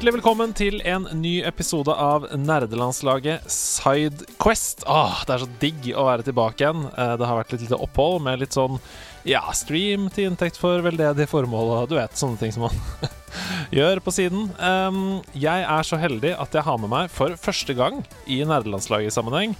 Hjertelig velkommen til en ny episode av nerdelandslaget Sidequest. Åh, det er så digg å være tilbake igjen. Eh, Det har vært litt lite opphold med litt sånn ja, stream til inntekt for veldedige formål og du vet, sånne ting som man gjør på siden. Um, jeg er så heldig at jeg har med meg for første gang i nerdelandslaget-sammenheng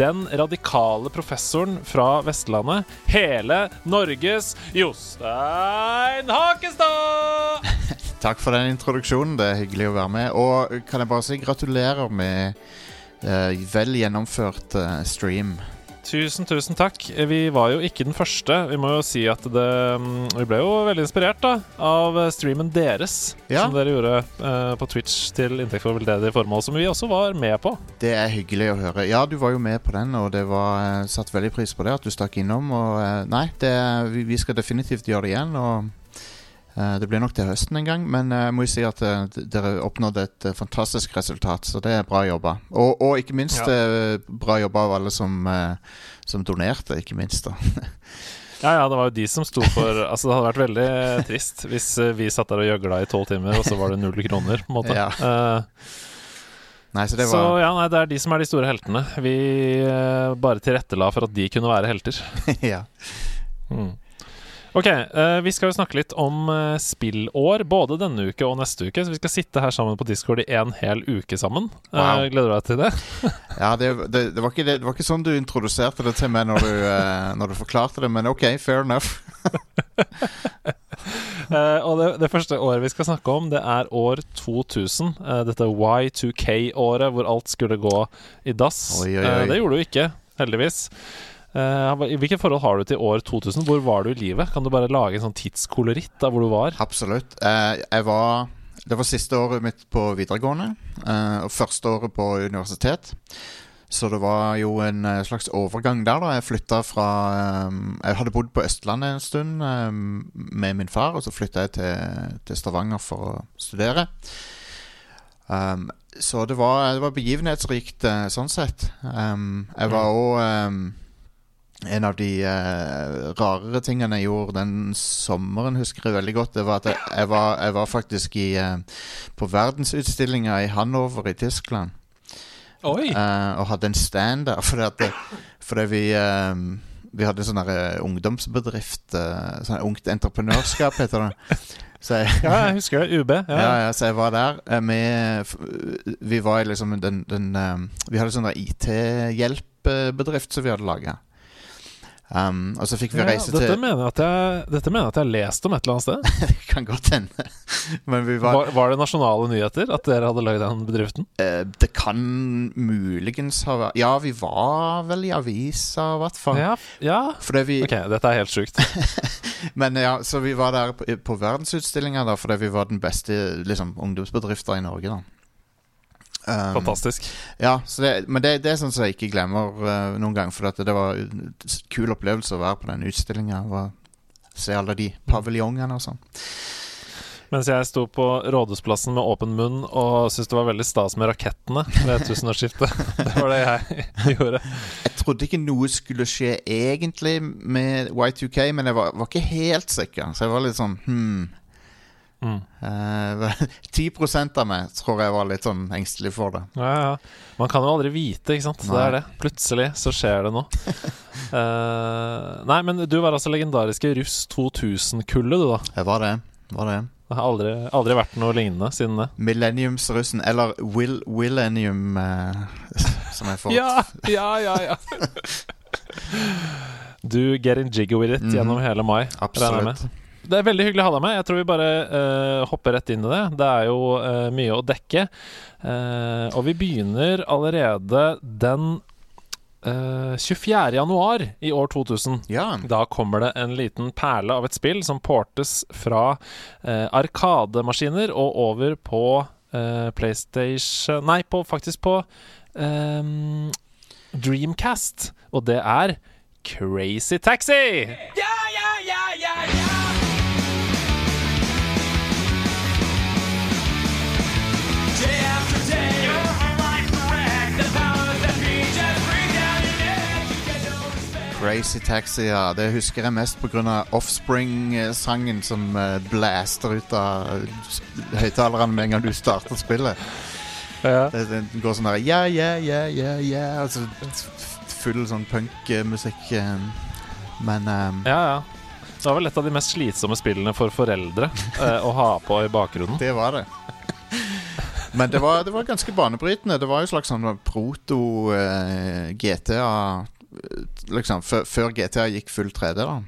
den radikale professoren fra Vestlandet, hele Norges Jostein Hakestad! Takk for den introduksjonen. Det er hyggelig å være med. Og kan jeg bare si gratulerer med uh, vel gjennomført uh, stream. Tusen, tusen takk. Vi var jo ikke den første. Vi må jo si at det mm, Vi ble jo veldig inspirert da av streamen deres, Ja. som dere gjorde eh, på Twitch til inntekt for veldedige formål, som vi også var med på. Det er hyggelig å høre. Ja, du var jo med på den, og det var eh, satt veldig pris på det at du stakk innom. Og eh, nei, det, vi, vi skal definitivt gjøre det igjen. Og det blir nok til høsten en gang, men eh, jeg må jo si at eh, dere oppnådde et eh, fantastisk resultat, så det er bra jobba. Og, og ikke minst Ja. eh, bra jobba av alle som, eh, som donerte, ikke minst. da Ja, ja, det var jo de som sto for Altså, det hadde vært veldig trist hvis eh, vi satt der og gjøgla i tolv timer, og så var det null kroner, på en måte. Ja. Uh, Nei, så det Så ja, nei, det er de som er de store heltene. Vi uh, bare tilrettela for at de kunne være helter. ja. Mm. Ok, eh, vi skal jo snakke litt om eh, spillår, både denne uke og neste uke. Så vi skal sitte her sammen på Discord i en hel uke sammen. Eh, Wow. gleder du deg til det? Ja, det, det, det, var ikke det, det var ikke sånn du introduserte det til meg når du, når du forklarte det, men OK, fair enough. Og det, det første året vi skal snakke om, det er år 2000. eh, dette Y2K-året hvor alt skulle gå i dass. Oi, oi, oi. Det gjorde du ikke, heldigvis. Eh, I hvilket forhold har du til år 2000? Hvor var du i livet? Kan du bare lage en sånn tidskoloritt av hvor du var? Absolutt. Eh, jeg var Det var siste året mitt på videregående, eh, og første året på universitet. Så det var jo en eh, slags overgang der, da. Jeg flytta fra eh, Jeg hadde bodd på Østlandet en stund eh, med min far, og så flytta jeg til, til Stavanger for å studere. Um, så det var, det var begivenhetsrikt eh, sånn sett. Jeg var òg En av de eh, rarere tingene jeg gjorde den sommeren, husker jeg veldig godt, det var at jeg, jeg, var, jeg var faktisk i, eh, på verdensutstillinga i Hanover i Tyskland. Oi! eh, og hadde en stand der fordi, at det, fordi vi eh, Vi hadde sånn eh, ungdomsbedrift uh, Sånn ungt entreprenørskap, heter det. Så jeg, Ja, jeg husker det. UB. ja. Ja. Ja, så jeg var der eh, med Vi var liksom den, den eh, Vi hadde sånn IT-hjelpebedrift som vi hadde laga. Um, og så fikk vi Ja, reise dette, til mener jeg dette mener jeg at jeg har lest om et eller annet sted. Det kan godt hende. Men vi var Var, var det nasjonale nyheter at dere hadde lagd den bedriften? Uh, Det kan muligens ha vært Ja, vi var vel i avisa, i hvert fall. Ja, ja. Vi Ok, dette er helt sjukt. Men ja, så vi var der på, på verdensutstillinga fordi vi var den beste liksom, ungdomsbedrifta i Norge, da. Um, Fantastisk. Ja, så det, men det, det er sånn som jeg ikke glemmer uh, noen gang. For det var en kul opplevelse å være på den utstillinga. Se alle de paviljongene og sånn. Mens jeg sto på Rådhusplassen med åpen munn og syntes det var veldig stas med rakettene ved tusenårsskiftet. Det var det jeg gjorde. Jeg trodde ikke noe skulle skje egentlig med Y2K, men jeg var, var ikke helt sikker. Så jeg var litt sånn hmm. Mm. Uh, 10 av meg tror jeg var litt sånn engstelig for det. Ja, ja. Man kan jo aldri vite, ikke sant. Det er det. Plutselig så skjer det noe. uh, nei, men du var altså legendariske Russ 2000-kullet, du, da. Jeg var det. Var det. Det har aldri, aldri vært noe lignende siden det. Millenniumsrussen, eller Will Willennium, uh, som jeg får. Ja, ja, ja, ja. Du getting jiggy with it mm. gjennom hele mai. Absolutt. Det er veldig hyggelig å ha deg med. Jeg tror vi bare uh, hopper rett inn i det. Det er jo uh, mye å dekke. Uh, og vi begynner allerede den eh, 24. januar i år 2000. Ja. Da kommer det en liten perle av et spill som portes fra eh, arkademaskiner og over på eh, PlayStation Nei, på, faktisk på um, Dreamcast. Og det er Crazy Taxi! Crazy Taxi, ja. Det husker jeg mest pga. Offspring-sangen som eh, blaster ut av eh, høyttalerne med en gang du starter spillet. Ja. Det, det går sånn der Ja, ja, ja, ja, ja Altså full sånn punkmusikk. eh, Men um, ja, ja. Det var vel et av de mest slitsomme spillene for foreldre eh, å ha på i bakgrunnen. det var det. Men det var, det var ganske banebrytende. Det var jo slags sånn proto-GTA Liksom før, GTA gikk full 3D, da.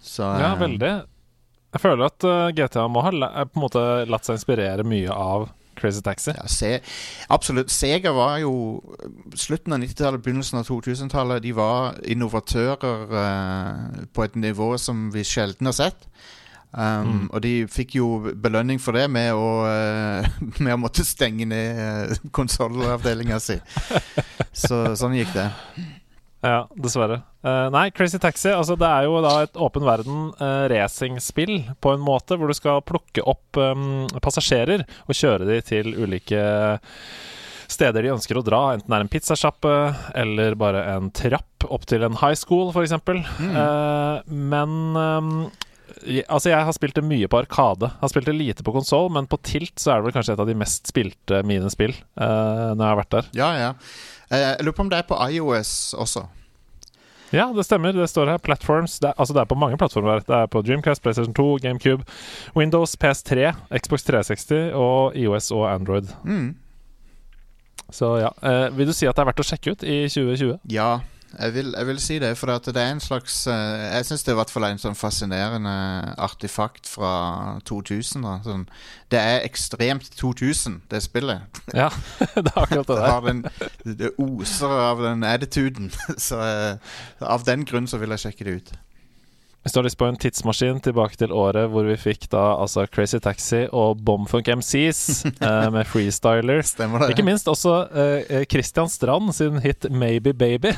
Så, Ja, eh, veldig. Jeg føler at eh, GTA må ha eh, på en måte latt seg inspirere mye av Crazy Taxi. Ja, se, absolutt. Sega var jo Slutten av 90-tallet, begynnelsen av 2000-tallet. De var innovatører uh, på et nivå som vi sjelden har sett. Um, Mm. Og de fikk jo belønning for det med å, uh, med å måtte stenge ned konsollavdelinga si. Så sånn gikk det. Ja, dessverre. Uh, nei, Crazy Taxi altså det er jo da et åpen verden uh, racingspill på en måte, hvor du skal plukke opp um, passasjerer og kjøre de til ulike steder de ønsker å dra. Enten det er en pizzasjappe eller bare en trapp opp til en high school, f.eks. Uh, men um, Altså, jeg har spilt det mye på Arkade. Har spilt det lite på konsoll, men på Tilt så er det vel kanskje et av de mest spilte mine spill uh, når jeg har vært der. Ja, ja. Eh, jeg lurer på om det er på iOS også. Ja, det stemmer. Det står her. Platforms. Det er, altså det er på mange plattformer. Det er på Dreamcast, PlayStation 2, GameCube, Windows, PS3, Xbox 360 og IOS og Android. Mm. Så ja. Uh, vil du si at det er verdt å sjekke ut i 2020? Ja, jeg vil, jeg vil si det. For at det er en slags eh, Jeg syns det er i hvert fall en sånn fascinerende artifakt fra 2000. Da. Sånn, det er ekstremt 2000, det spillet. Ja, det er akkurat det Det, der. den, det oser av den attituden. Så eh, av den grunn så vil jeg sjekke det ut. Hvis du har lyst på en tidsmaskin tilbake til året hvor vi fikk da altså Crazy Taxi og Bomfunk MCs eh, med freestyler. Stemmer det? Ikke minst også eh, Christian Strand sin hit 'Maybe Baby'.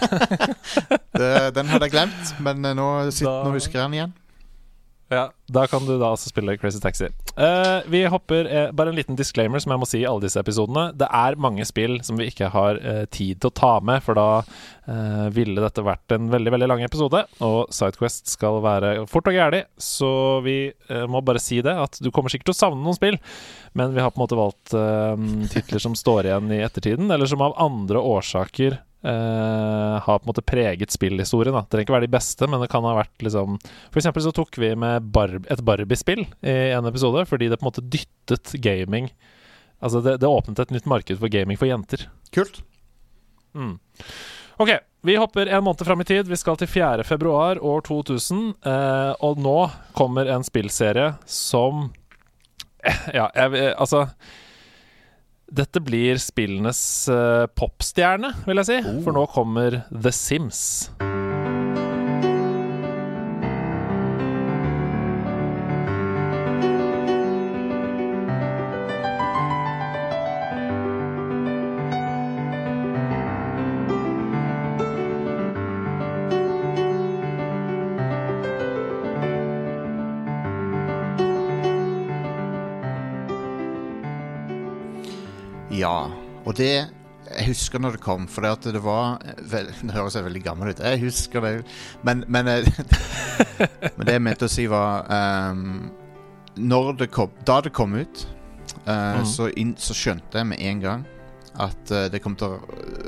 det den hadde jeg glemt, men eh, nå, sitter, Da- nå husker jeg den igjen. Ja, Da kan du da også spille Crazy Taxi. Uh, vi hopper uh, Bare en liten disclaimer som jeg må si i alle disse episodene. Det er mange spill som vi ikke har uh, tid til å ta med, for da ville dette vært en veldig veldig lang episode. Og Sidequest skal være fort og gæli, så vi må bare si det. At du kommer sikkert til å savne noen spill, men vi har på en måte valgt titler som står igjen i ettertiden, eller som av andre årsaker eh, har på en måte preget spillhistorien. Det trenger ikke være de beste, men det kan ha vært liksom For eksempel så tok vi med Barb et Barbie-spill i en episode, fordi det på en måte dyttet gaming Altså, det, det åpnet et nytt marked for gaming for jenter. Kult. Mm. Ok, vi hopper en måned fram i tid. Vi skal til 4. februar år 2000. Uh, og nå kommer en spillserie som eh, Ja, jeg, altså Dette blir spillenes eh, popstjerne, vil jeg si. Oh. For nå kommer The Sims. Ja, og det Jeg husker når det kom, for det, at det var vel, Det høres jeg veldig gammel ut. Jeg husker det. Men, men, eh, men det jeg mente å si, var um, Når det kom, Da det kom ut, uh, mm. så, inn, så skjønte jeg med en gang at uh, det kom til å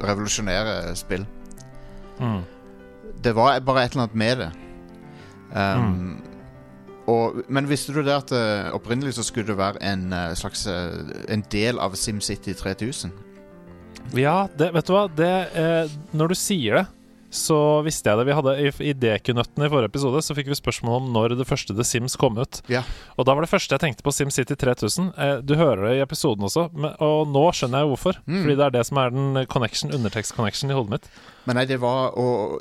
revolusjonere spill. Mm. Det var bare et eller annet med det. Um, og, men visste du det at uh, opprinnelig så skulle det være en uh, slags uh, En del av SimCity 3000? Ja, det, vet du hva? Det, når du sier det, så visste jeg det. Vi hadde I Idékunøtten i forrige episode Så fikk vi spørsmål om når det første The Sims kom ut. Ja. Og da var det første jeg tenkte på Sim City 3000. Eh, du hører det i episoden også, men, og nå skjønner jeg hvorfor. Mm. Fordi det er det som er den connection, undertekst-connection i hodet mitt. Men nei, det var Og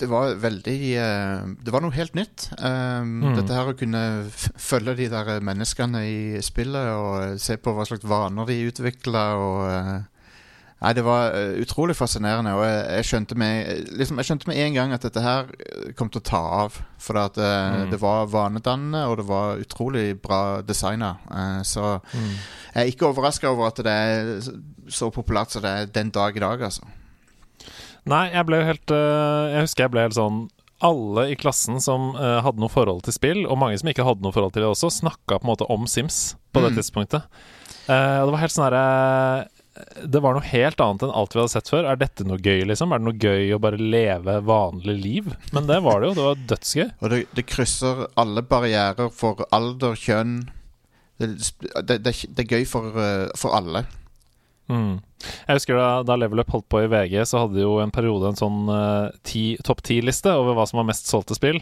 det var veldig eh, Det var noe helt nytt. Um, Mm. Dette her å kunne følge de der menneskene i spillet og se på hva slags vaner de utvikla og eh, Nei, det var eh, utrolig fascinerende, og jeg, jeg skjønte med liksom, Jeg skjønte med en gang at dette her eh, kom til å ta av. For at eh, Mm. det var vanedannende, og det var utrolig bra designa. så så jeg er ikke overraska over at det er så populært som det er den dag i dag, altså. Nei, jeg ble jo helt Jeg husker jeg ble helt sånn alle i klassen som uh, hadde noe forhold til spill, og mange som ikke hadde noe forhold til det også, snakka på en måte om Sims på det Mm. tidspunktet. Uh, det var helt sånn herre Det var noe helt annet enn alt vi hadde sett før. Er dette noe gøy, liksom? Er det noe gøy å bare leve vanlig liv? Men det var det jo. Det var dødsgøy. Og det, det krysser alle barrierer for alder, kjønn. Det, det, det, er gøy for, eh, for alle. Mm. Jeg husker da, da Level Up holdt på i VG, så hadde de jo en periode en sånn uh, ti- topp ti-liste over hva som var mest solgte spill.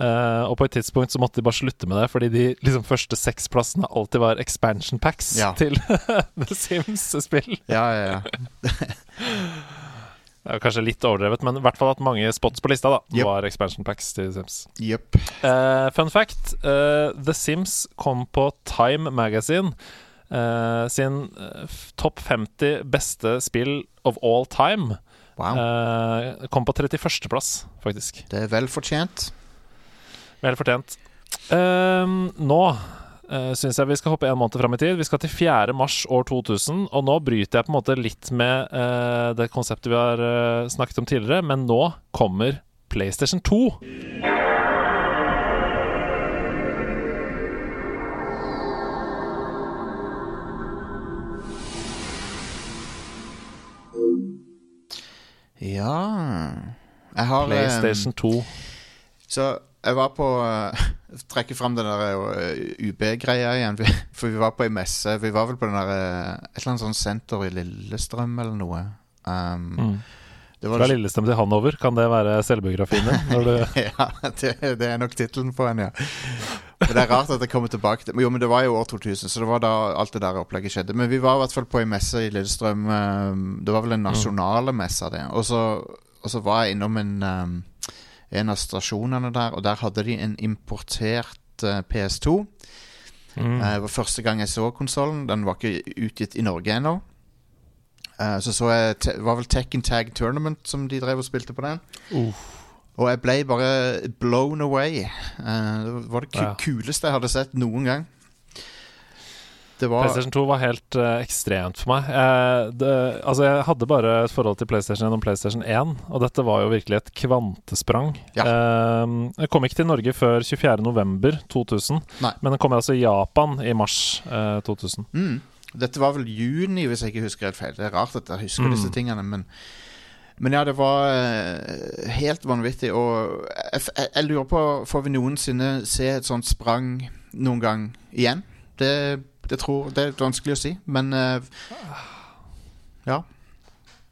Uh, og på et tidspunkt så måtte de bare slutte med det, fordi de liksom første seks plassene alltid var expansion packs Ja. til The Sims-spill. Ja, ja, ja. Det er kanskje litt overdrevet, men i hvert fall at mange spots på lista da Yep. var expansion packs til Sims. Yep. Uh, fun fact: eh, The Sims kom på Time Magazine eh, sin eh, topp 50 beste spill of all time. Wow. Uh, kom på 31.-plass, faktisk. Det er vel fortjent. Vel fortjent. Uh, nå uh, syns jeg vi skal hoppe en måned fram i tid. Vi skal til 4. mars år 2000. Og nå bryter jeg på en måte litt med uh, det konseptet vi har uh, snakket om tidligere, men nå kommer PlayStation 2. Ja Jeg har eh, PlayStation 2. Så jeg var på uh, Trekke fram den der eh, UB-greia igjen. For vi var på ei messe. Vi var vel på den der eh, et eller annet sånt senter i Lillestrøm eller noe. Um, Mm. det var Fra Lillestrøm til Hanover, kan det være selvbiografien din? Når du ja, det, det er nok tittelen på en, ja. Men det er rart at det kommer tilbake til Jo, men det var jo år 2000, så det var da alt det der opplegget skjedde. Men vi var i hvert fall på ei messe i Lillestrøm. eh, Det var vel en nasjonale messe det. Og så, og så var jeg innom en, eh, en av stasjonene der, og der hadde de en importert eh, PS2. mm. Eh, Det var første gang jeg så konsollen. Den var ikke utgitt i Norge ennå. Eh, Så så jeg Det var vel Tekken Tag Tournament som de drev og spilte på den. Og jeg ble bare blown away. Eh, det var det kuleste jeg hadde sett noen gang. Det var PlayStation 2 var helt uh, ekstremt for meg. Eh, det, altså Jeg hadde bare et forhold til PlayStation gjennom PlayStation 1, og dette var jo virkelig et kvantesprang. Ja. Eh, jeg kom ikke til Norge før 24.11.2000, Nei. men den kom altså i Japan i mars eh, 2000. mm, Dette var vel juni, hvis jeg ikke husker helt feil. Det er rart at jeg husker Mm. disse tingene, men men ja, det var eh, helt vanvittig. Og jeg, jeg, lurer på Får vi noensinne se et sånt sprang noen gang igjen? Det, det tror Det er vanskelig å si, men eh, Ja.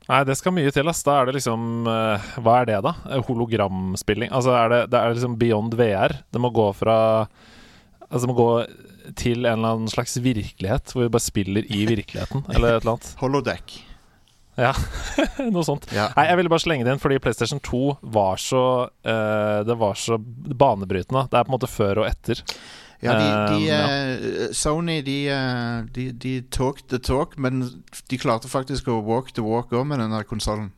Nei, det skal mye til. ass Da er det liksom eh, Hva er det, da? Hologramspilling? Altså, er det, det er liksom beyond VR. Det må gå fra Altså, det må gå til en eller annen slags virkelighet, hvor vi bare spiller i virkeligheten, eller et eller annet. Holodeck. Ja, noe sånt. Ja. Nei, jeg ville bare slenge det inn fordi PlayStation 2 var så uh, Det var så banebrytende. Det er på en måte før og etter. Ja, de, de, uh, ja. eh, Sony de, de, de talk the talk, men de klarte faktisk å walk the walk òg med den der konsollen.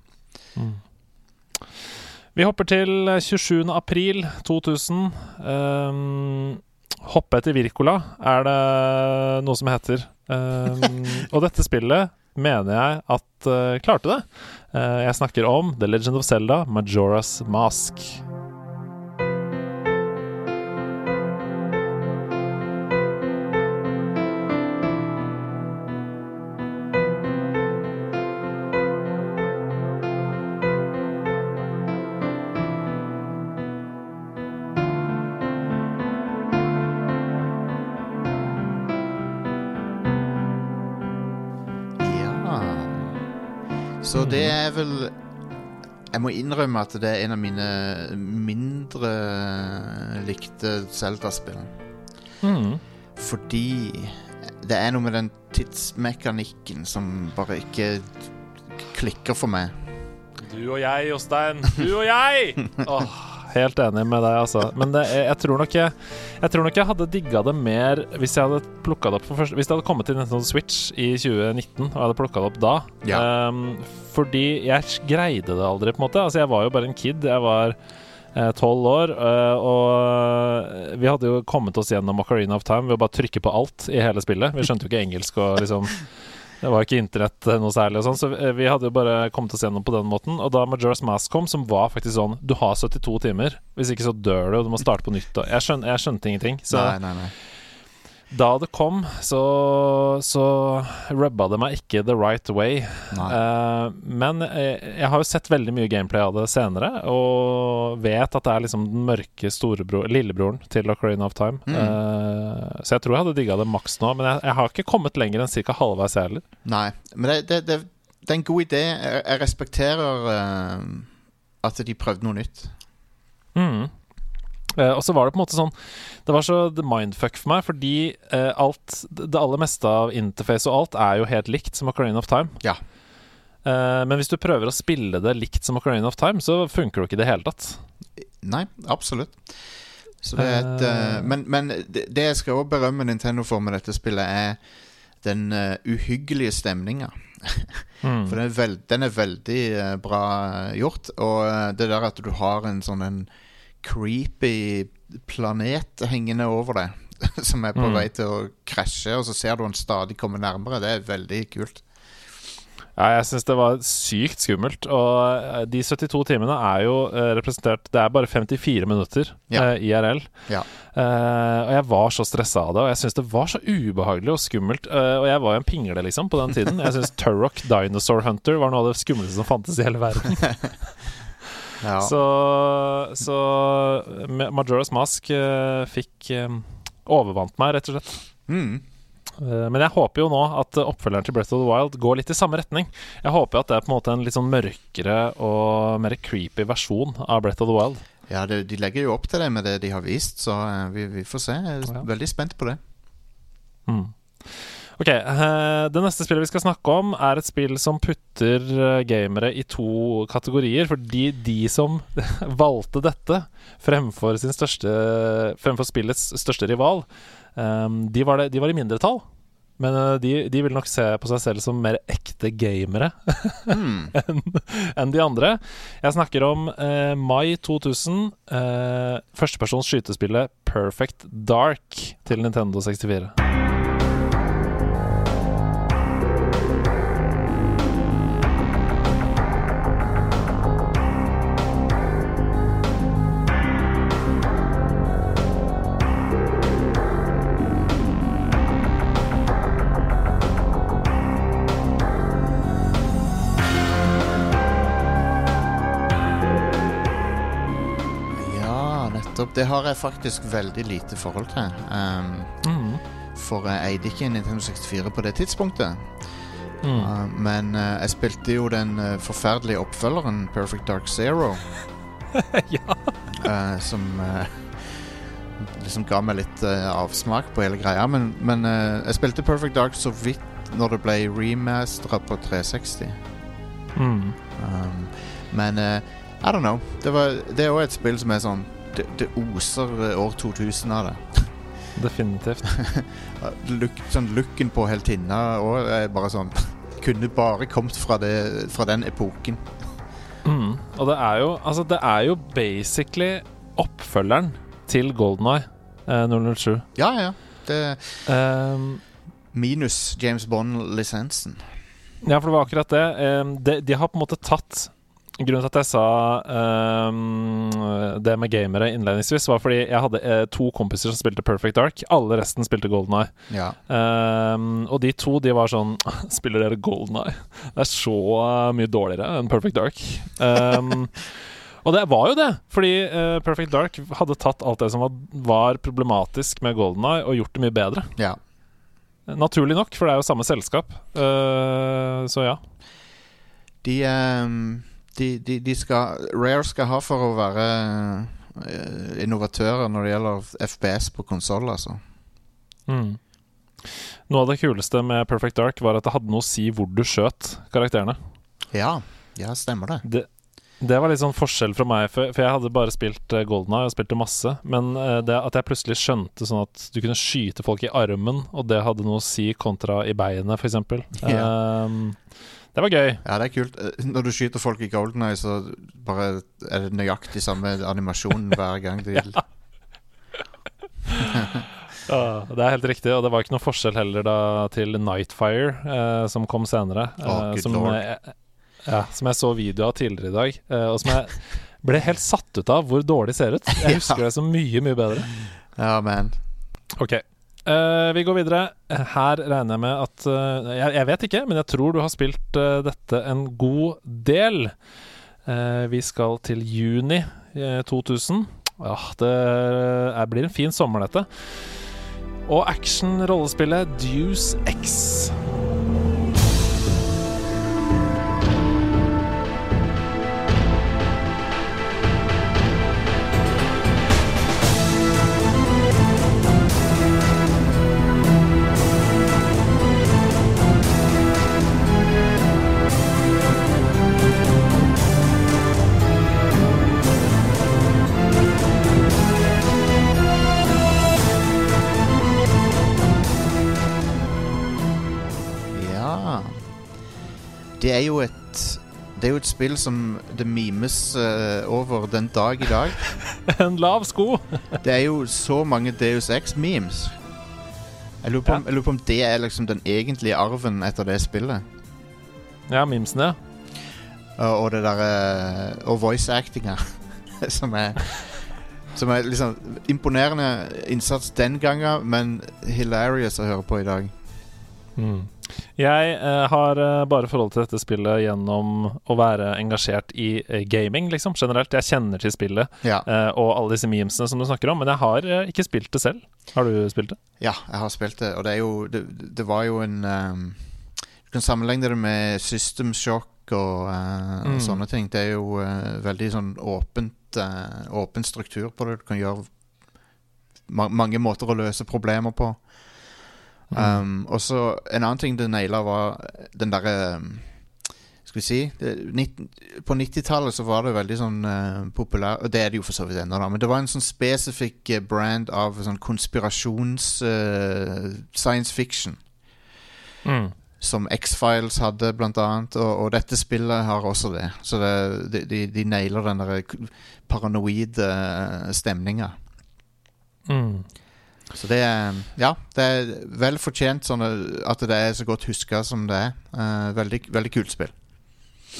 Vi hopper til 27. april 2000. Um, hoppe etter Virkola er det noe som heter. Um, og dette spillet mener jeg at uh, klarte det. Uh, jeg snakker om The Legend of Zelda, Majora's Mask. Så det er vel jeg må innrømme at det er en av mine mindre likte Zelda-spill. Mm. Fordi det er noe med den tidsmekanikken som bare ikke klikker for meg. Du og jeg, Jostein. Du og jeg! Åh, helt enig med deg, altså. Men det, jeg, jeg, tror nok jeg, jeg tror nok jeg hadde digga det mer hvis jeg hadde plukka det opp for første Hvis det hadde kommet til Nintendo Switch i 2019 og jeg hadde plukka det opp da. Ja. Um, fordi jeg greide det aldri, på en måte. Altså, jeg var jo bare en kid. Jeg var tolv år, uh, og vi hadde jo kommet oss gjennom Macarena of Time ved å bare trykke på alt i hele spillet. Vi skjønte jo ikke engelsk og liksom det var ikke internett noe særlig, og sånn, så vi hadde jo bare kommet oss gjennom på den måten. Og da Majora's Mask kom, som var faktisk sånn Du har 72 timer, hvis ikke så dør du, og du må starte på nytt. Jeg, skjønte, jeg skjønte ingenting. Så Nei, nei, nei. Da det kom, så, så rubba det meg ikke the right way. Eh, men jeg, jeg har jo sett veldig mye gameplay av det senere, og vet at det er liksom den mørke lillebroren til Ocarina of Time. Mm. Uh, så jeg tror jeg hadde digga det maks nå, men jeg, jeg har ikke kommet lenger enn ca. halvveis, jeg heller. nei. Men det, det, det, det er en god idé. Jeg, jeg respekterer uh, at de prøvde noe nytt. Mm. Eh, og så var det på en måte sånn Det var så mindfuck for meg, fordi eh, alt Det aller meste av interface og alt er jo helt likt som Ocarina of Time. Ja. Eh, men hvis du prøver å spille det likt som Ocarina of Time, så funker det ikke i det hele tatt. Nei, absolutt. Så det er et Men, men det, jeg skal også berømme Nintendo for med dette spillet, er den uhyggelige stemninga. Mm. For den er, veld, den er veldig bra gjort. Og det der at du har en sånn en creepy planet hengende over deg, som er på Mm. vei til å krasje, og så ser du den stadig komme nærmere, det er veldig kult. Ja, jeg syns det var sykt skummelt. Og eh, de 72 timene er jo eh, representert Det er bare 54 minutter Ja. eh, IRL. Ja. Eh, og jeg var så stressa av det, og jeg syns det var så ubehagelig og skummelt. eh, og jeg var jo en pingle, liksom, på den tiden. Jeg syns Turrock Dinosaur Hunter var noe av det skumleste som fantes i hele verden. Ja. Så, så Majora's Mask eh, fikk eh, overvant meg, rett og slett. Mm. Eh, Men jeg håper jo nå at oppfølgeren til Breath of the Wild går litt i samme retning. Jeg håper at det er på en måte en litt sånn mørkere og mer creepy versjon av Breath of the Wild. ja det, de legger jo opp til det med det de har vist, så vi, vi får se. Jeg er veldig spent på det. Mm. Ok, eh, Det neste spillet vi skal snakke om, er et spill som putter eh, gamere i to kategorier. Fordi de som valgte dette fremfor, største, fremfor spillets største rival, eh, de, var det, de var i mindretall. Men de, de vil nok se på seg selv som mer ekte gamere Mm. enn en de andre. Jeg snakker om eh, mai 2000. Eh, førstepersons skytespillet Perfect Dark til Nintendo 64. Det har jeg faktisk veldig lite forhold til. Um, Mm. for jeg eide ikke en Nintendo 64 på det tidspunktet. Mm. Uh, men uh, jeg spilte jo den uh, forferdelige oppfølgeren Perfect Dark Zero. ja. som liksom ga meg litt avsmak på hele greia. Men, men jeg spilte Perfect Dark så vidt når det ble remastera på 360. Mm. Um, men I don't know. Det, var, det er òg et spill som er sånn Det, det oser år 2000 av det. Definitivt. Look, sånn Looken på heltinna òg er bare sånn Kunne bare kommet fra, det, fra den epoken. Mm. Og det er jo Altså, det er jo basically oppfølgeren til Golden Eye eh, 007. Ja, ja. Det, Um, minus James Bond-lisensen. ja, for det var akkurat det. De, de har på en måte tatt Grunnen til at jeg sa um, det med gamere innledningsvis, var fordi jeg hadde uh, to kompiser som spilte Perfect Dark. Alle resten spilte Golden Eye. Ja. Um, og de to de var sånn Spiller dere Golden Eye? Det er så mye dårligere enn Perfect Dark. Um, og det var jo det, fordi uh, Perfect Dark hadde tatt alt det som var, var problematisk med Golden Eye, og gjort det mye bedre. ja. Naturlig nok, for det er jo samme selskap. Uh, så ja. De, ehm, de, de, de skal Rare skal ha for å være uh, innovatører når det gjelder FPS på konsoll, altså. Mm. Noe av det kuleste med Perfect Dark var at det hadde noe å si hvor du skjøt karakterene. Ja, ja stemmer det. Det, det var litt sånn forskjell fra meg, for, for jeg hadde bare spilt uh, Golden Eye og spilte masse. Men uh, det at jeg plutselig skjønte sånn at du kunne skyte folk i armen, og det hadde noe å si kontra i beinet, f.eks. Ja. Um, det var gøy. Ja, det er kult. Eh, Når du skyter folk i Golden Eye, så bare er det nøyaktig samme animasjon hver gang. De, Ja, det er helt riktig, og det var ikke noe forskjell heller da til Nightfire, eh, som kom senere. Å, eh, som, jeg, ja, som jeg så video av tidligere i dag, eh, og som jeg ble helt satt ut av hvor dårlig det ser ut. Jeg Ja. husker det som mye, mye bedre. ja, man. Ok. Eh, vi går videre. Her regner jeg med at uh, jeg, jeg vet ikke, men jeg tror du har spilt uh, dette en god del. Vi skal til juni eh, 2000. Ja, det er, blir en fin sommer, dette. Og action-rollespillet Deuce X. Det er jo et Det er jo et spill som det mimes uh, over den dag i dag. En lav sko. Det er jo så mange Deus Ex-memes. Jeg, lurer på om- jeg lurer på om det er liksom den egentlige arven etter det spillet. Ja, memesene. Og, og det derre Og voice-actinga, som er Som er liksom imponerende innsats den gangen, men hilarious å høre på i dag. Mm. Jeg eh, har eh, bare forhold til dette spillet gjennom å være engasjert i eh, gaming, liksom, generelt. Jeg kjenner til spillet Ja, eh, og alle disse memesene som du snakker om, men jeg har ikke spilt det selv. Har du spilt det? ja jeg har spilt det, og det er jo Det, det var jo en um, Du kan sammenligne det med System Shock og, uh, Mm. og sånne ting. Det er jo uh, veldig sånn åpent uh, Åpen struktur på det. Du kan gjøre ma mange måter å løse problemer på. Um, og så En annen ting det naila, var den derre um, Skal vi si det, 19, På 90-tallet så var det veldig sånn uh, populær Og det er det jo for så vidt ennå, da. Men det var en sånn spesifikk uh, brand av sånn konspirasjons uh, science fiction. Mm. Som X-Files hadde, blant annet. Og, og dette spillet har også det. Så det, de, de, de nailer den der paranoide stemninga. Mm. Så det er Ja, det er vel fortjent sånn at det er så godt huska som det er. Uh, veldig, veldig kult spill.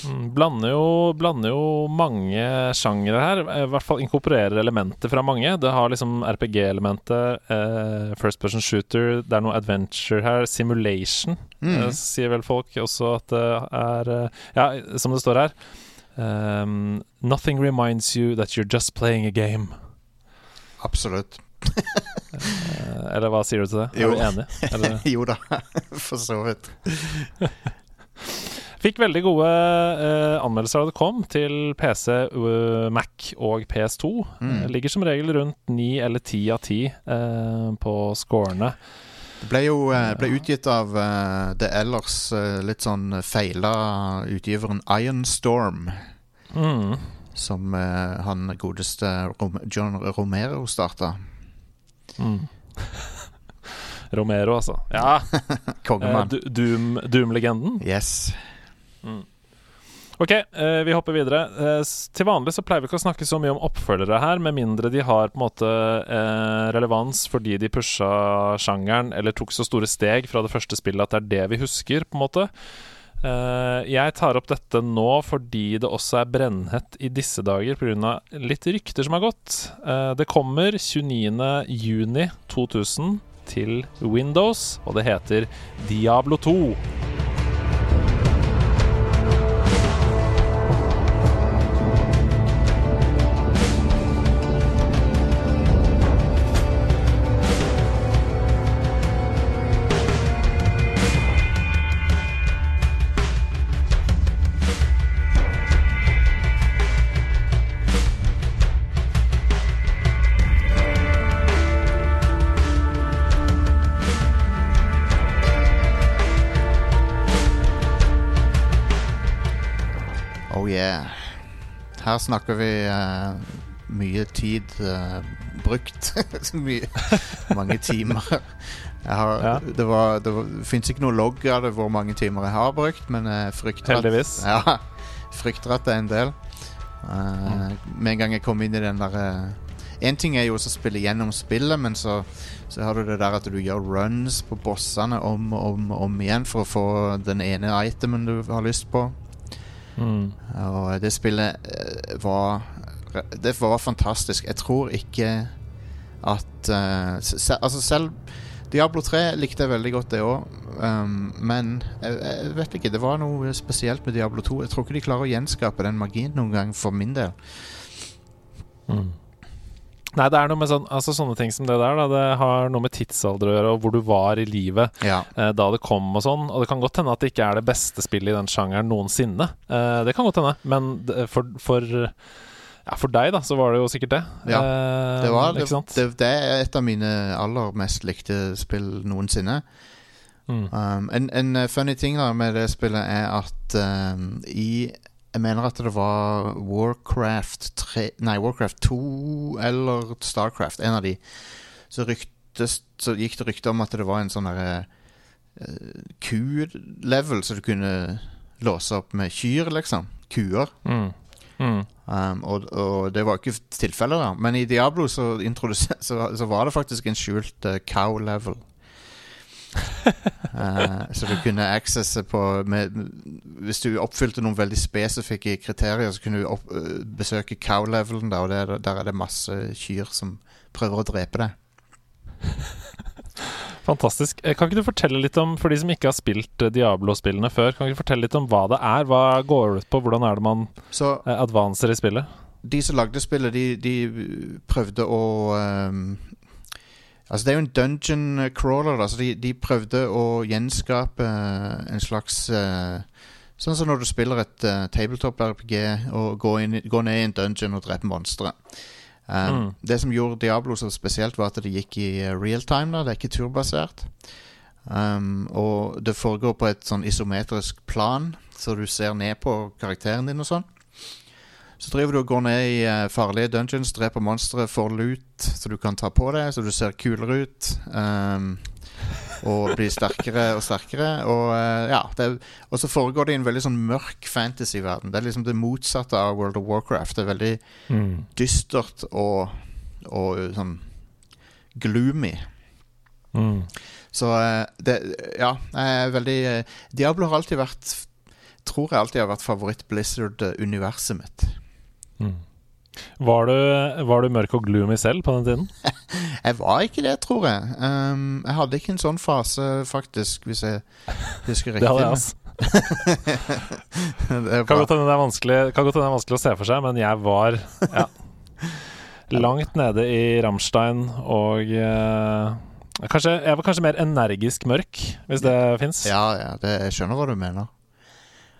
Mm, Blander jo, blander jo mange sjangere her. I hvert fall inkorporerer elementer fra mange. Det har liksom RPG-elementet, uh, first person shooter, det er noe adventure her. Simulation, Mm. uh, sier vel folk også at det er eh, Ja, som det står her. Um, nothing reminds you that you're just playing a game. Absolutt. Eh, eller hva sier du til det? Jo. Er du enig? Eller? jo da, for så vidt. Fikk veldig gode uh, anmeldelser da det kom til PC, uh, Mac og PS2. Mm. Eh, ligger som regel rundt ni eller ti av ti eh, på scorene. Det ble jo eh, ble utgitt av eh, det ellers eh, litt sånn feila utgiveren Iron Storm. Mm. Som eh, han godeste Rom John Romero starta. Mm. Romero, altså. Ja. Eh, Kongemann. Du- Doom- Doom-legenden. yes. Ok, eh, vi hopper videre. Eh, til vanlig så pleier vi ikke å snakke så mye om oppfølgere her, med mindre de har på en måte eh, relevans fordi de pusha sjangeren eller tok så store steg fra det første spillet at det er det vi husker, på en måte. Eh, jeg tar opp dette nå fordi det også er brennhett i disse dager pga. litt rykter som har gått. Uh, det kommer 29.6.2000 til Windows, og det heter Diablo 2. Her snakker vi uh, mye tid uh, brukt. Mye, mange timer. Har, Ja. Det, var, det, var, det fins ikke noe logg av det hvor mange timer jeg har brukt, men jeg frykter at, ja, frykter at det er en del. Uh, Mm. Med en gang jeg kom inn i den derre En ting er jo å spille gjennom spillet, men så, så har du det der at du gjør runs på bossene om og om, om igjen for å få den ene itemen du har lyst på. Mm. Og det spillet eh, var Det var fantastisk. Jeg tror ikke at uh, se, Altså selv Diablo 3 likte jeg veldig godt, det òg. Um, men jeg, jeg vet ikke. Det var noe spesielt med Diablo 2. Jeg tror ikke de klarer å gjenskape den magien noen gang, for min del. Mm. Nei, det er noe med sånn, altså sånne ting som det der. Da. Det har noe med tidsalder å gjøre, og hvor du var i livet Ja. eh, da det kom og sånn. Og det kan godt hende at det ikke er det beste spillet i den sjangeren noensinne. Eh, det kan godt hende, men for, for, ja, for deg, da, så var det jo sikkert det. Ja, Eh, Det, var, det, det, det er et av mine aller mest likte spill noensinne. Mm. Um, en, en eh, funny ting da med det spillet er at um, i Jeg mener at det var Warcraft 3 Nei, Warcraft 2 eller Starcraft, en av de. Så, ryktes, så gikk det rykte om at det var en sånn derre uh, ku-level, som du kunne låse opp med kyr, liksom. Kuer. Mm. Mm. Um, og, og det var ikke tilfellet, da. Men i Diablo så, så, så var det faktisk en skjult uh, cow-level. Eh, så du kunne accesse på med, Hvis du oppfylte noen veldig spesifikke kriterier, så kunne du opp, uh, besøke cow-levelen, og der, der er det masse kyr som prøver å drepe deg. Fantastisk. Eh, Kan ikke du fortelle litt om, for de som ikke har spilt Diablo-spillene før, kan ikke du fortelle litt om hva det er? Hva går det ut på? Hvordan er det man Så advanser i spillet? de som lagde spillet, de, de prøvde å um, Altså, det er jo en dungeon crawler, da, så de, de prøvde å gjenskape eh, en slags uh, Sånn som når du spiller et uh, tabletop-RPG og går, inn, går ned i en dungeon og dreper monstre. Uh, Mm. Det som gjorde Diablo så spesielt, var at det gikk i eh, real time. da, Det er ikke turbasert. Um, og det foregår på et sånn isometrisk plan, så du ser ned på karakteren din og sånn. Så driver du og går ned i eh, farlige dungeons, dreper monstre, får loot så du kan ta på deg, så du ser kulere ut. Um, og blir sterkere og sterkere. Og eh, ja, det, og så foregår det i en veldig sånn mørk fantasy-verden. Det er liksom det motsatte av World of Warcraft. Det er veldig Mm. dystert og, og sånn gloomy. Mm. Så eh, det Ja, jeg er veldig eh, Diablo har alltid vært Tror jeg alltid har vært favoritt-Blizzard-universet mitt. Mm. Var, du, var du mørk og gloomy selv på den tiden? Jeg var ikke det, tror jeg. Um, jeg hadde ikke en sånn fase, faktisk, hvis jeg husker riktig. Det hadde jeg, altså. Det Kan godt hende det er det er vanskelig å se for seg, men jeg var ja, langt nede i Rammstein og eh, kanskje, Jeg var kanskje mer energisk mørk, hvis det fins. Ja, ja det, jeg skjønner hva du mener.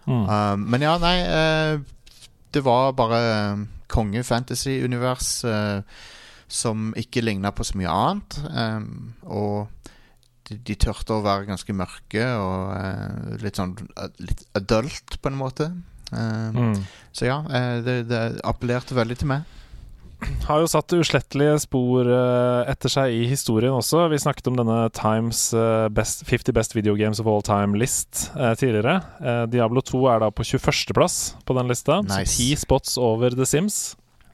Mm. Um, men ja, nei eh, Det var bare um, konge-fantasy-univers eh, som ikke ligna på så mye annet. Um, og de, de tørte å være ganske mørke og eh, litt sånn eh, litt adult, på en måte. Um, Mm. Så ja, eh, det, det appellerte veldig til meg. Har jo satt uslettelige spor eh, etter seg i historien også. Vi snakket om denne Times eh, best, 50 Best Video Games of All Time-list eh, tidligere. Diablo 2 er da på 21.-plass på den lista, Nice. ti spots over The Sims.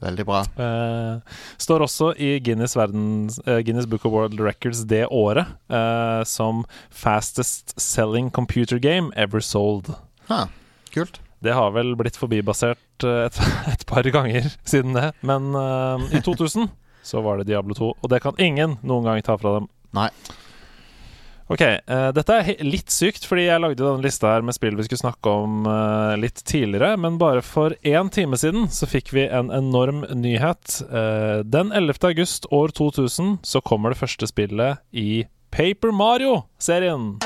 Veldig bra. Eh, står også i Guinness, verdens, Guinness Book of World Records det året som fastest selling computer game ever sold. Ha, kult. Det har vel blitt forbibasert eh, et, et par ganger siden det, men uh, i 2000 så var det Diablo 2, og det kan ingen noen gang ta fra dem. Nei. Ok, uh, dette er litt sykt, fordi jeg lagde denne lista her med spill vi skulle snakke om uh, litt tidligere, men bare for én time siden så fikk vi en enorm nyhet. Den 11. august år 2000 så kommer det første spillet i Paper Mario-serien.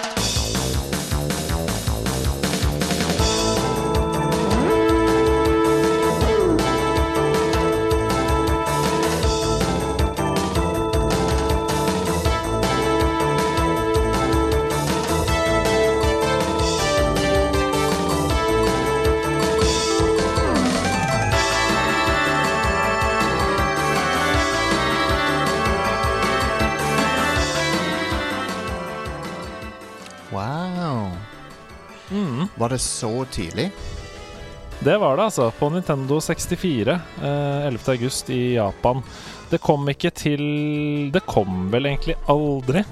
Var det så tidlig? Det var det, altså. På Nintendo 64. Eh, 11. august i Japan. Det kom ikke til Det kom vel egentlig aldri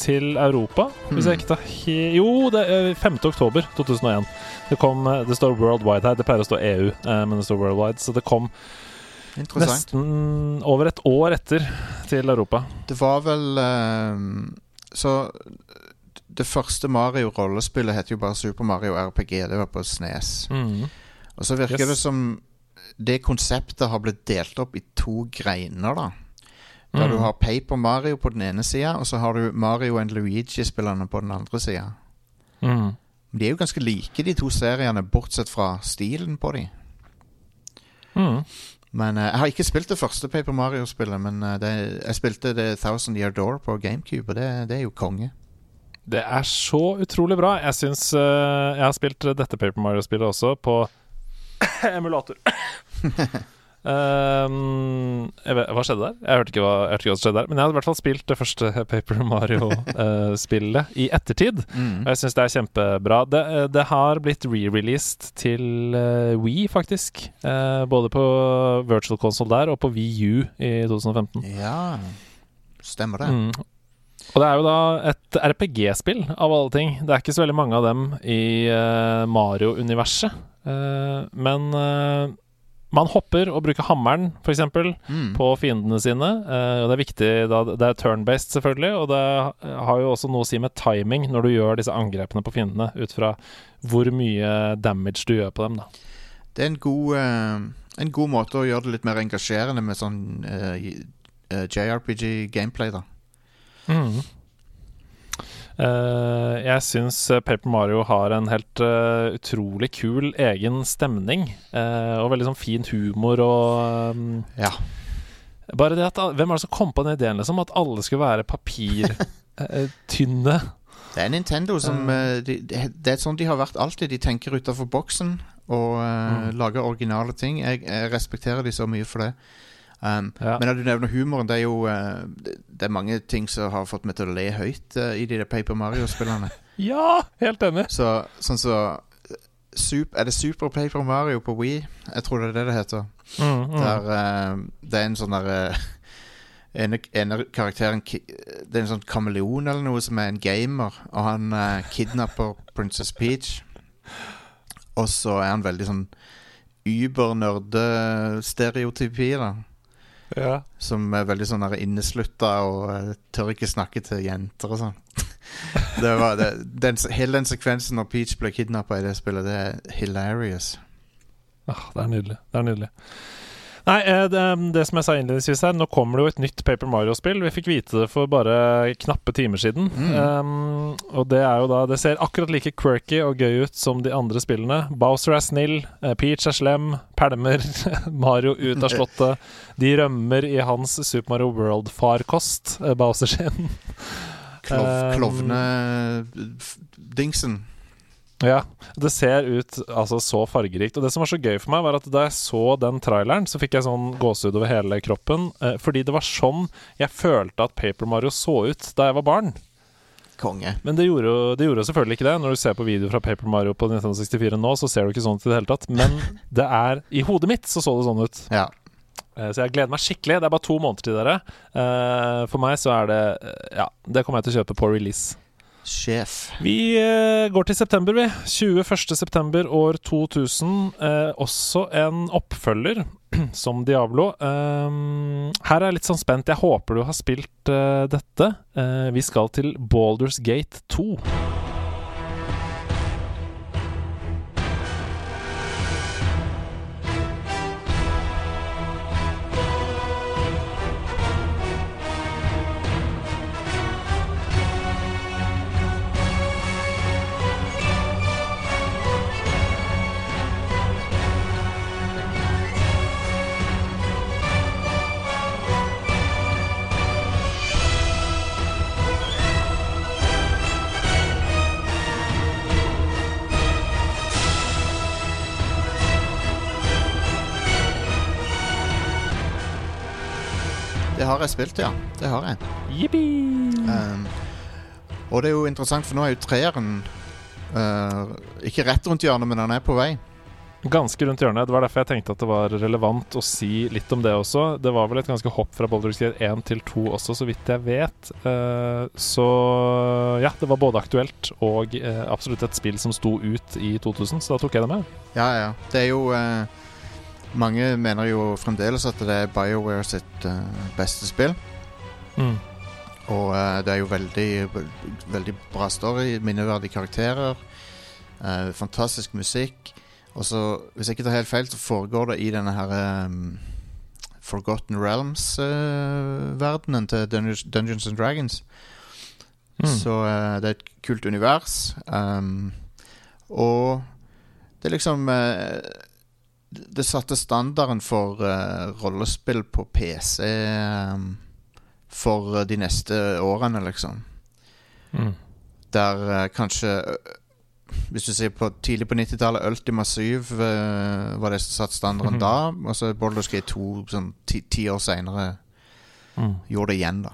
til Europa, hvis jeg ikke tar he... Jo, det er 5. oktober 2001. Det kom eh, Det står Worldwide her. Det pleier å stå EU, eh, men det står Worldwide. Så det kom nesten over et år etter til Europa. Det var vel ehm, Så det første Mario-rollespillet heter jo bare Super Mario RPG. Det var på Snes. Mm. Og så virker Yes. det som det konseptet har blitt delt opp i to greiner, da. Der Mm. du har Paper Mario på den ene sida, og så har du Mario and Luigi-spillerne på den andre sida. Mm. De er jo ganske like, de to seriene, bortsett fra stilen på de. Mm. Men uh, Jeg har ikke spilt det første Paper Mario-spillet, men uh, det, jeg spilte det Thousand Year Door på GameCube, og det, det er jo konge. Det er så utrolig bra. Jeg syns uh, Jeg har spilt dette Paper Mario-spillet også på emulator. Um, vet, hva skjedde der? Jeg hørte, ikke hva, jeg hørte ikke hva som skjedde der. Men jeg hadde i hvert fall spilt det første Paper Mario-spillet i ettertid. Mm. Og jeg syns det er kjempebra. Det, eh, det har blitt re-released til uh, Wii, faktisk. Uh, både på virtual console der og på VU i 2015. Ja, stemmer det. Mm. Og det er jo da et RPG-spill, av alle ting. Det er ikke så veldig mange av dem i uh, Mario-universet. Uh, men uh, man hopper og bruker hammeren, f.eks., Mm. på fiendene sine. Og det er viktig da Det er turn-based, selvfølgelig, og det har jo også noe å si med timing når du gjør disse angrepene på fiendene, ut fra hvor mye damage du gjør på dem, da. Det er en god, en god måte å gjøre det litt mer engasjerende med sånn JRPG-gameplay, da. Mm. Uh, jeg syns Paper Mario har en helt uh, utrolig kul egen stemning. Uh, og veldig sånn fin humor og um, Ja. Bare det at Hvem er det som kom på den ideen, liksom? At alle skulle være papirtynne? Det er Nintendo som de, de, Det er sånn de har vært alltid. De tenker utafor boksen og Mm. lager originale ting. Jeg, jeg respekterer de så mye for det. Um, Ja. Men du nevner humoren, det er jo eh, det, det er mange ting som har fått meg til å le høyt eh, i de der Paper Mario-spillene. ja, helt enig. så sånn så super, Er det Super Paper Mario på Wii? Jeg tror det er det det heter. Mm, mm. Der uh, det er en sånn der ene, ene karakteren Det er en sånn kameleon eller noe som er en gamer, og han kidnapper Princess Peach. Og så er han veldig sånn über-nerde-stereotypi, da. Ja. Som er veldig sånn inneslutta og eh, tør ikke snakke til jenter og sånn. det var, hele den sekvensen når Peach ble kidnappa i det spillet, det er hilarious. Ah, det er nydelig. Det er nydelig. Nei, eh, det, det som jeg sa innledningsvis her, nå kommer det jo et nytt Paper Mario-spill. Vi fikk vite det for bare knappe timer siden. Mm. Um, og det er jo da Det ser akkurat like quirky og gøy ut som de andre spillene. Bowser er snill, eh, Peach er slem, pælmer Mario ut av slottet. De rømmer i hans Super Mario World-farkost, eh, Bowser sin. Klov, Um, Klovnedingsen. Ja, det ser ut altså så fargerikt. Og det som var så gøy for meg, var at da jeg så den traileren, så fikk jeg sånn gåsehud over hele kroppen. Eh, fordi det var sånn jeg følte at Paper Mario så ut da jeg var barn. Konge. Men det gjorde, jo- det gjorde selvfølgelig ikke det. Når du ser på video fra Paper Mario på 1964 nå, så ser du ikke sånn ut i det hele tatt. Men det er I hodet mitt så så det sånn ut. Ja. Eh, Så jeg gleder meg skikkelig. Det er bare to måneder til dere. Eh, For meg så er det Ja, det kommer jeg til å kjøpe på release. Sjef. Vi eh, går til september, vi. 21. september år 2000. Eh, også en oppfølger, som Diablo. Um, her er jeg litt sånn spent. Jeg håper du har spilt uh, dette. Uh, vi skal til Balders Gate 2. har jeg spilt, ja. Det har jeg. Jippi! Um, Og det er jo interessant, for nå er jo treeren uh, ikke rett rundt hjørnet, men han er på vei. Ganske rundt hjørnet. Det var derfor jeg tenkte at det var relevant å si litt om det også. Det var vel et ganske hopp fra Baldur's Gate 1 til 2 også, så vidt jeg vet. Eh, så ja, det var både aktuelt og eh, absolutt et spill som sto ut i 2000, så da tok jeg det med. Ja, ja. Det er jo Mange mener jo fremdeles at det er BioWare sitt eh, beste spill. Mm. Og eh, det er jo veldig, veldig bra story, minneverdige karakterer, eh, fantastisk musikk. Og så, hvis jeg ikke tar helt feil, så foregår det i denne her um, Forgotten Realms-verdenen til Dungeons, Dungeons and Dragons. Mm. Så uh, det er et kult univers. Um, og det er liksom eh, det- satte standarden for uh, rollespill på PC um, for eh, de neste årene, liksom. Mm. Der uh, kanskje Hvis du sier på tidlig på 90-tallet, Ultima 7 uh, var det som satte standarden Mhm. da. Og så Baldur's Gate 2 sånn ti, ti år seinere Mm. gjorde det igjen, da.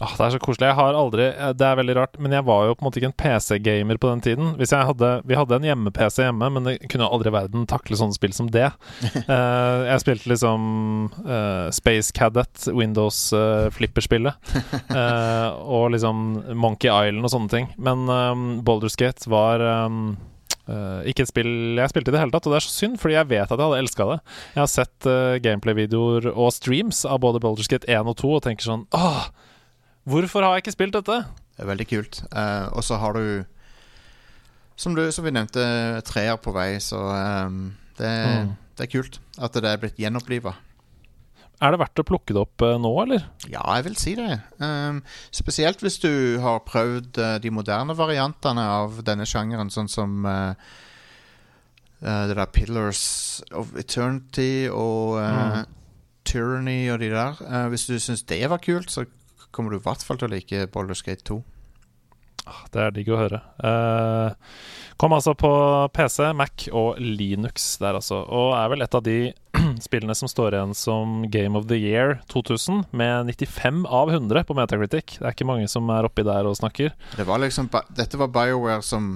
Åh, det er så koselig. Jeg har aldri eh, Det er veldig rart, men jeg var jo på en måte ikke en PC-gamer på den tiden. Hadde, vi hadde en hjemme-PC hjemme, men det kunne aldri i verden takle sånne spill som det. uh, jeg spilte liksom uh, Space Cadet, Windows uh, og liksom Monkey Island og sånne ting. Men um, Baldur's Gate var um, Uh, ikke et spill jeg spilte i det hele tatt, og det er så synd, fordi jeg vet at jeg hadde elska det. Jeg har sett uh, gameplay-videoer og streams av både Baldur's Gate 1 og 2 og tenker sånn Åh, Hvorfor har jeg ikke spilt dette? Det er veldig kult. Uh, og så har du som, du, som vi nevnte, treer på vei, så um, det, Mm. det er kult at det er blitt gjenoppliva. Er det verdt å plukke det opp eh, nå, eller? Ja, jeg vil si det. Um, spesielt hvis du har prøvd uh, de moderne variantene av denne sjangeren, sånn som uh, uh, det der Pillars of Eternity og Mm. Tyranny og de der. Hvis du syns det var kult, så kommer du i hvert fall til å like Baldur's Gate 2. Ah, Det er digg å høre. Eh, kom altså på PC, Mac og Linux der, altså. Og er vel et av de spillene som står igjen som Game of the Year 2000, med 95 av 100 på Metacritic. Det er ikke mange som er oppi der og snakker. Det var liksom, dette var BioWare som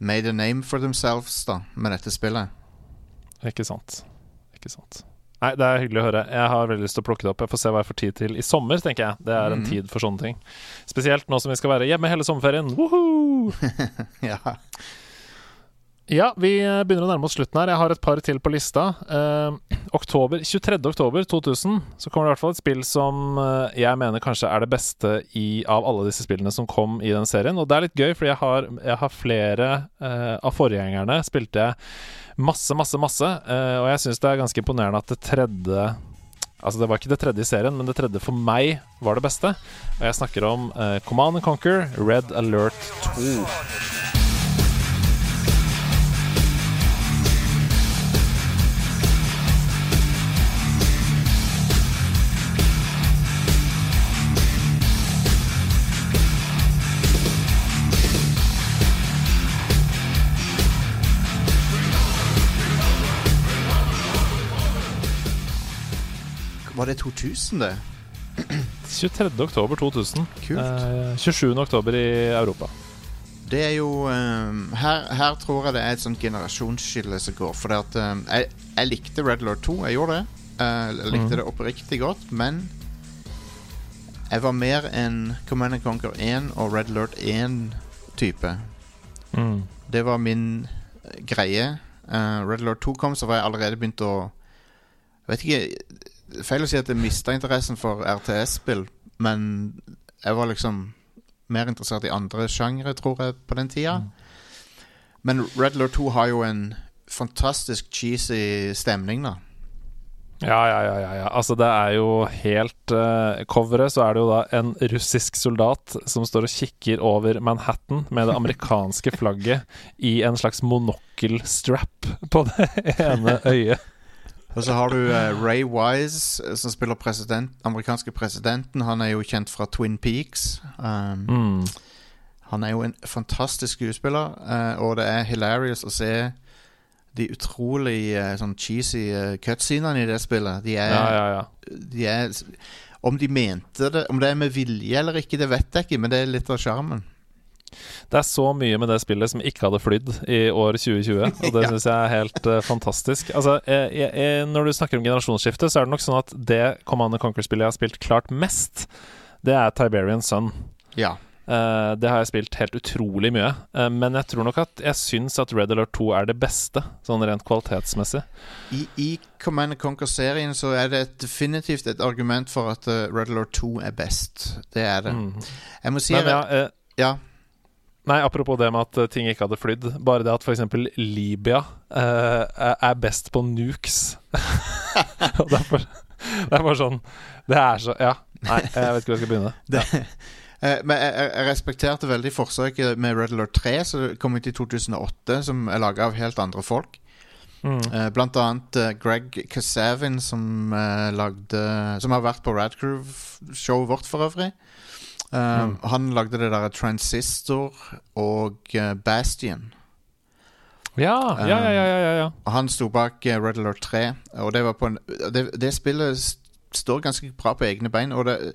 made a name for themselves da, med dette spillet. Ikke sant. Ikke sant. Nei, det er hyggelig å høre. Jeg har veldig lyst til å plukke det opp. Jeg får se hva jeg får tid til i sommer, tenker jeg. Det er en mm. tid for sånne ting. Spesielt nå som vi skal være hjemme hele sommerferien. Woohoo! ja. Ja, vi eh, begynner å nærme oss slutten her. Jeg har et par til på lista. Eh, oktober, 23. oktober 2000 så kommer det i hvert fall et spill som eh, jeg mener kanskje er det beste i, av alle disse spillene som kom i den serien. Og det er litt gøy, fordi jeg har, jeg har flere eh, av forgjengerne spilte jeg masse, masse, masse. eh, og jeg syns det er ganske imponerende at det tredje Altså, det var ikke det tredje i serien, men det tredje for meg var det beste. Og jeg snakker om Command and Conquer Red Alert 2. Var det 2000 det? 23. oktober 2000. Kult. Eh, 27. oktober i Europa. Det er jo ehm, her, her tror jeg det er et sånt generasjonsskille som går. For at ehm, jeg, jeg likte Red Lord 2, jeg gjorde det. Eh, jeg likte mm. det oppriktig godt, men jeg var mer en Command and Conquer 1 og Red Lord 1-type. Mm. Det var min greie. Uh, Red Lord 2 kom, så var jeg allerede begynt å Jeg vet ikke Feil å si at jeg mista interessen for RTS-spill, men jeg var liksom mer interessert i andre sjangre, tror jeg, på den tida. Mm. Men Red Lord 2 har jo en fantastisk cheesy stemning, da. Ja, ja, ja, ja, ja. Altså, det er jo helt uh, Coveret så er det jo da en russisk soldat som står og kikker over Manhattan med det amerikanske flagget i en slags monokkelstrap på det ene øyet. Og så har du uh, Ray Wise, eh, som spiller president, amerikanske presidenten. Han er jo kjent fra Twin Peaks. Um, Mm. Han er jo en fantastisk skuespiller, uh, og det er hilarious å se de utrolig uh, sånn cheesy uh, cutscenene i det spillet. De er, Ja, ja, ja. de er Om de mente det Om det er med vilje eller ikke, det vet jeg ikke, men det er litt av sjarmen. Det er så mye med det spillet som ikke hadde flydd i år 2020, og det Ja. syns jeg er helt uh, fantastisk. Altså, jeg, jeg, Når du snakker om generasjonsskifte, så er det nok sånn at det Command Conquer-spillet jeg har spilt klart mest, det er Tiberian Sun. Ja. Uh, det har jeg spilt helt utrolig mye. uh, men jeg tror nok at jeg syns at Red Alert 2 er det beste, sånn rent kvalitetsmessig. I, I Command Conquer-serien så er det et, definitivt et argument for at Red Alert 2 er best. Det er det. Mm. Jeg må si Men ja, eh, ja. Nei, apropos det med at eh, ting ikke hadde flydd. Bare det at f.eks. Libya eh, er- best på nukes. Og derfor Det er bare sånn Det er så Ja. Nei, jeg vet ikke hvor jeg skal begynne. Det, ja. men jeg, jeg- respekterte veldig forsøket med Red Alert 3, som kom ut i 2008, som er laga av helt andre folk. Mm. Eh, blant annet eh, Greg Kasavin, som eh, lagde Som har vært på Radcrew-showet vårt, for øvrig. Eh, Mm. Han lagde det der Transistor og eh, Bastion. Ja, ja, ja, ja, ja, ja. Han sto bak eh, Red Alert 3, og det var på en Det, det spillet står ganske bra på egne bein, og det,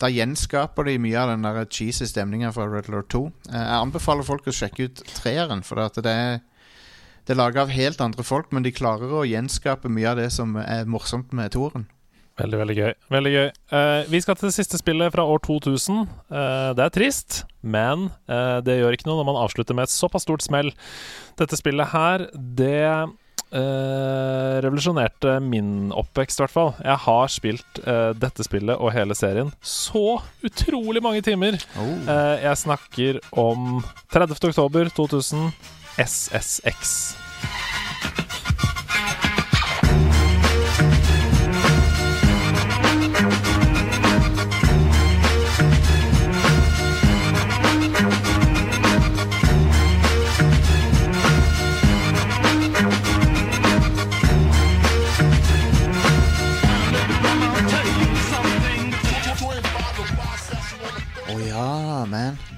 da gjenskaper de mye av den der cheesy stemninga fra Red Alert 2. Eh, Jeg anbefaler folk å sjekke ut treeren, for det er Det er laga av helt andre folk, men de klarer å gjenskape mye av det som er morsomt med toeren. Veldig, veldig gøy. Veldig gøy. Uh, vi skal til det siste spillet fra år 2000. Uh, det er trist, men uh, det gjør ikke noe når man avslutter med et såpass stort smell. Dette spillet her, det eh, revolusjonerte min oppvekst, i hvert fall. Jeg har spilt eh, dette spillet og hele serien så utrolig mange timer. Oh. Eh, jeg snakker om 30. oktober 2000, SSX.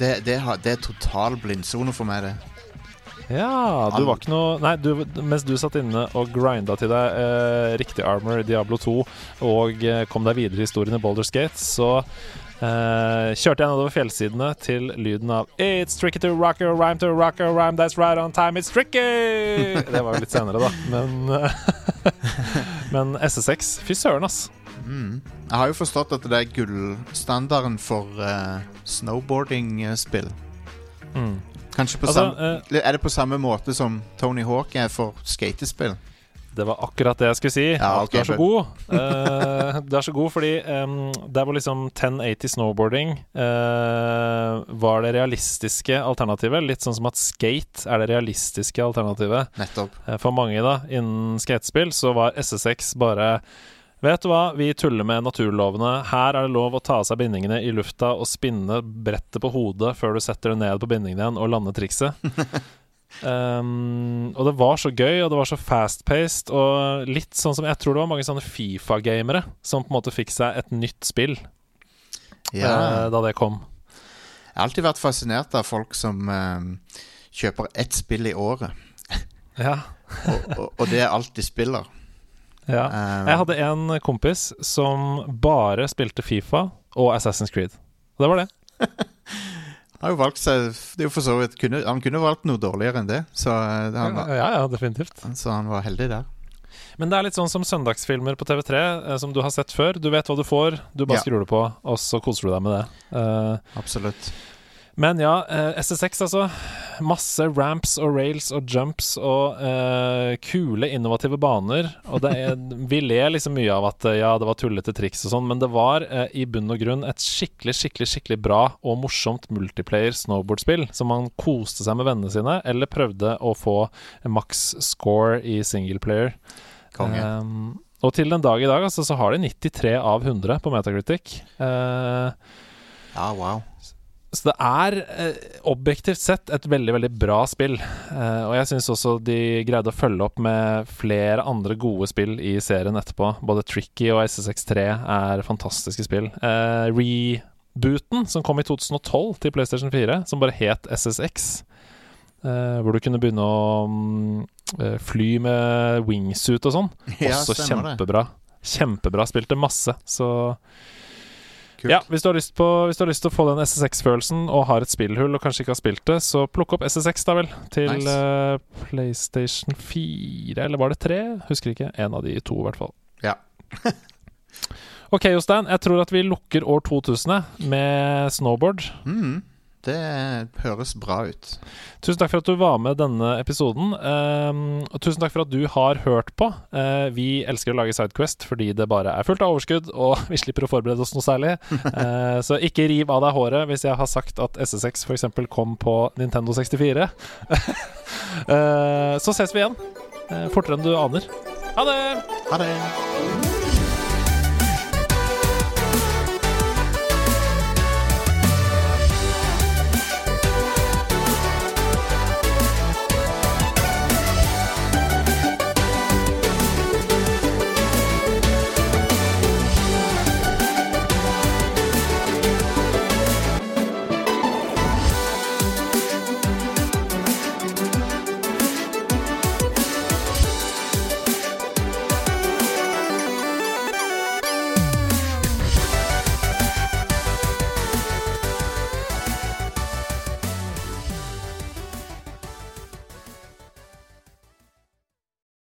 Det, det, har, det er total blindsone for meg, det. Ja, du var ikke noe Nei, du, mens du satt inne og grinda til deg eh, riktig armor i Diablo 2 og eh, kom deg videre i historien i Boulders Gate, så eh, kjørte jeg nedover fjellsidene til lyden av It's tricky to rock a rhyme to rock a rhyme that's right on time, it's tricky! Det var jo litt senere, da. Men, men SSX, fy søren, ass. Mm. Jeg har jo forstått at det er gullstandarden for uh, snowboarding-spill. Mm. Kanskje på Altså, samme eh, Er det på samme måte som Tony Hawk er for skatespill? Det var akkurat det jeg skulle si. Ja, okay, du er så god. Uh, du er så god fordi um, der hvor liksom 1080 snowboarding uh, var det realistiske alternativet. Litt sånn som at skate er det realistiske alternativet. Nettopp. Uh, for mange da, innen skatespill så var SSX bare Vet du hva, vi tuller med naturlovene. Her er det lov å ta av seg bindingene i lufta og spinne brettet på hodet før du setter det ned på bindingen igjen og lander trikset. Um, og det var så gøy, og det var så fast-paced, og litt sånn som Jeg tror det var mange sånne Fifa-gamere som på en måte fikk seg et nytt spill Ja. uh, da det kom. Jeg har alltid vært fascinert av folk som uh, kjøper ett spill i året. Ja. Og, og, og det er alt de spiller. Ja. Eh, Jeg hadde en kompis som bare spilte Fifa og Assassin's Creed. Og det var det. jo valgt Det vidt kunne, Han kunne valgt noe dårligere enn det, så, eh, han, Ja, ja, definitivt. så han var heldig der. Men det er litt sånn som søndagsfilmer på TV3, eh, som du har sett før. Du vet hva du får, du bare Ja. skrur det på, og så koser du deg med det. Eh, Absolutt. Men ja, eh, SSX, altså. Masse ramps og rails og jumps og uh, kule, innovative baner. Og det er, vi ler liksom mye av at eh, ja, det var tullete triks og sånn, men det var uh, i bunn og grunn et skikkelig, skikkelig skikkelig bra og morsomt multiplayer snowboardspill som man koste seg med vennene sine, eller prøvde å få maks score i singleplayer. Konge. Um, og til den dag i dag altså, så har de 93 av 100 på Metacritic. Uh, Ja, wow. Så det er eh, objektivt sett et veldig veldig bra spill. Eh, og jeg syns også de greide å følge opp med flere andre gode spill i serien etterpå. Både Tricky og SSX3 er fantastiske spill. Eh, rebooten som kom i 2012 til PlayStation 4, som bare het SSX. Eh, hvor du kunne begynne å eh, fly med wingsuit og sånn. Ja, Også kjempebra. det. Kjempebra. Spilte masse. Så Kult. Ja, hvis du, har lyst på, hvis du har lyst til å få den SSX-følelsen og har et spillhull og kanskje ikke har spilt det, så plukk opp SSX, da vel, til Nice. uh, PlayStation 4, eller var det 3? Husker ikke. En av de to, i hvert fall. Ja. ok, Jostein. Jeg tror at vi lukker år 2000 med snowboard. Mm, det høres bra ut. Tusen takk for at du var med denne episoden. ehm, og tusen takk for at du har hørt på. Eh, vi elsker å lage Sidequest fordi det bare er fullt av overskudd, og vi slipper å forberede oss noe særlig. Eh, så ikke riv av deg håret hvis jeg har sagt at SSX f.eks. kom på Nintendo 64. Eh, så ses vi igjen. fortere enn du aner. Ha det! Ha det.